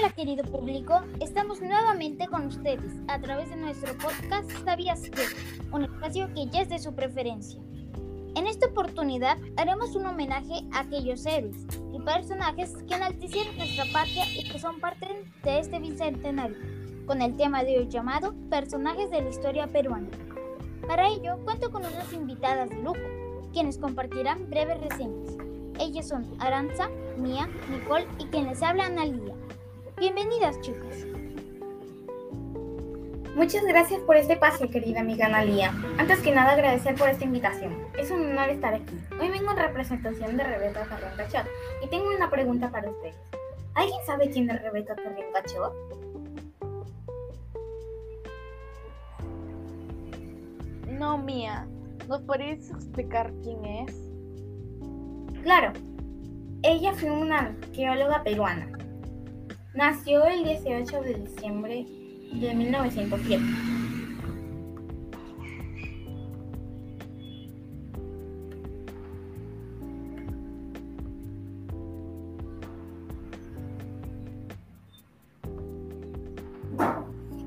Hola querido público, estamos nuevamente con ustedes a través de nuestro podcast ¿Sabías qué? Un espacio que ya es de su preferencia. En esta oportunidad haremos un homenaje a aquellos héroes y personajes que enaltecieron nuestra patria y que son parte de este bicentenario, con el tema de hoy llamado Personajes de la historia peruana. Para ello cuento con unas invitadas de lujo, quienes compartirán breves reseñas. Ellas son Aranza, Mía, Nicole y quien les habla Analia. Bienvenidas, chicas. Muchas gracias por este espacio, querida amiga Analia. Antes que nada, agradecer por esta invitación. Es un honor estar aquí. Hoy vengo en representación de Rebeca Carrión Cachot y tengo una pregunta para ustedes. ¿Alguien sabe quién es Rebeca Carrión Cachot? No, Mía. ¿Nos podrías explicar quién es? Claro. Ella fue una arqueóloga peruana Nació el 18 de diciembre de 1907.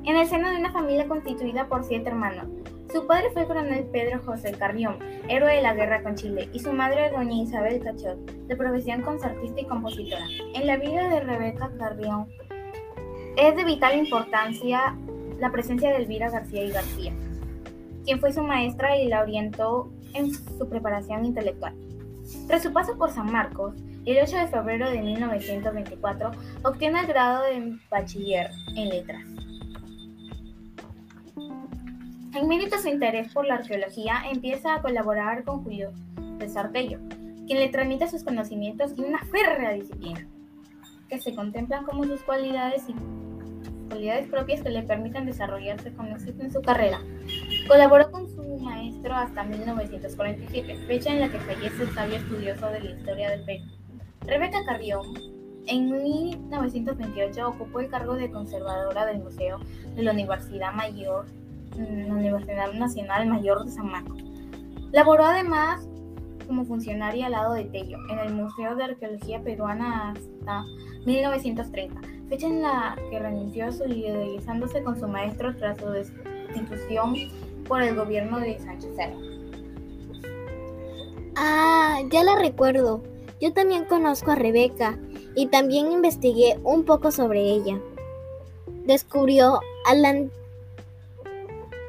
En el seno de una familia constituida por siete hermanos, su padre fue el coronel Pedro José Carrión, héroe de la guerra con Chile, y su madre doña Isabel Cachot, de profesión concertista y compositora. En la vida de Rebeca Carrión es de vital importancia la presencia de Elvira García y García, quien fue su maestra y la orientó en su preparación intelectual. Tras su paso por San Marcos, el 8 de febrero de 1924 obtiene el grado de bachiller en letras. En mérito de su interés por la arqueología, empieza a colaborar con Julio de Sartello, quien le transmite sus conocimientos y una férrea disciplina, que se contemplan como sus cualidades y cualidades propias que le permiten desarrollarse con éxito en su carrera. Colaboró con su maestro hasta 1947, fecha en la que fallece el sabio estudioso de la historia del Perú. Rebeca Carrión, en 1928 ocupó el cargo de conservadora del Museo de la Universidad Mayor la Universidad Nacional Mayor de San Marcos. Laboró además como funcionaria al lado de Tello en el Museo de Arqueología Peruana hasta 1930, fecha en la que renunció solidarizándose con su maestro tras su destitución por el gobierno de Sánchez Serra. Ah, ya la recuerdo. Yo también conozco a Rebeca y también investigué un poco sobre ella. Descubrió al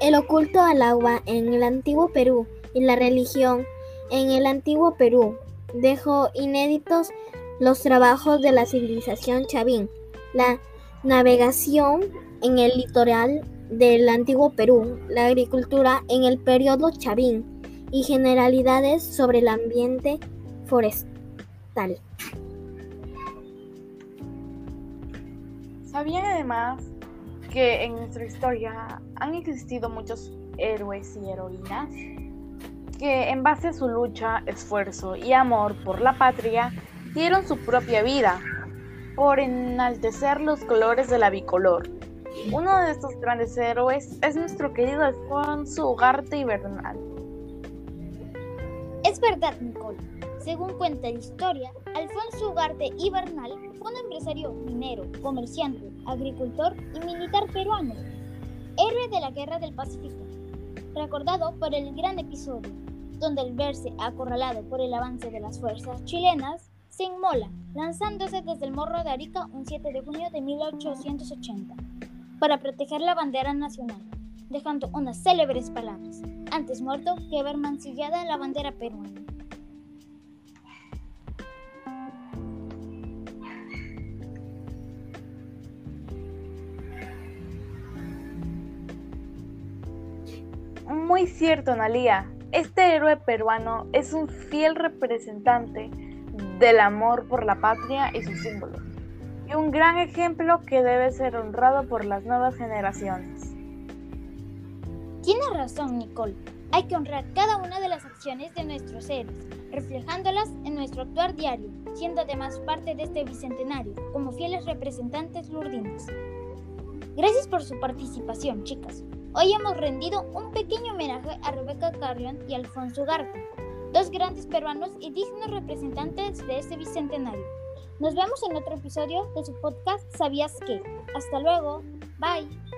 el oculto al agua en el antiguo Perú y la religión en el antiguo Perú. Dejó inéditos los trabajos de la civilización chavín, la navegación en el litoral del antiguo Perú, la agricultura en el periodo chavín y generalidades sobre el ambiente forestal. ¿Sabían además que en nuestra historia han existido muchos héroes y heroínas que en base a su lucha, esfuerzo y amor por la patria dieron su propia vida por enaltecer los colores de la bicolor. Uno de estos grandes héroes es nuestro querido Alfonso Ugarte y Bernal. Es verdad, Nicole. Según cuenta la historia, Alfonso Ugarte y Bernal fue un empresario minero, comerciante, agricultor y militar peruano, héroe de la Guerra del Pacífico, recordado por el gran episodio, donde al verse acorralado por el avance de las fuerzas chilenas, se inmola, lanzándose desde el Morro de Arica un 7 de junio de 1880, para proteger la bandera nacional, dejando unas célebres palabras, antes muerto que ver mancillada la bandera peruana. Muy cierto, Analia. Este héroe peruano es un fiel representante del amor por la patria y sus símbolos, y un gran ejemplo que debe ser honrado por las nuevas generaciones. Tienes razón, Nicole. Hay que honrar cada una de las acciones de nuestros héroes, reflejándolas en nuestro actuar diario, siendo además parte de este bicentenario, como fieles representantes lurdinos. Gracias por su participación, chicas. Hoy hemos rendido un pequeño homenaje a Rebeca Carrión y Alfonso Ugarte, dos grandes peruanos y dignos representantes de este bicentenario. Nos vemos en otro episodio de su podcast ¿Sabías qué? Hasta luego. Bye.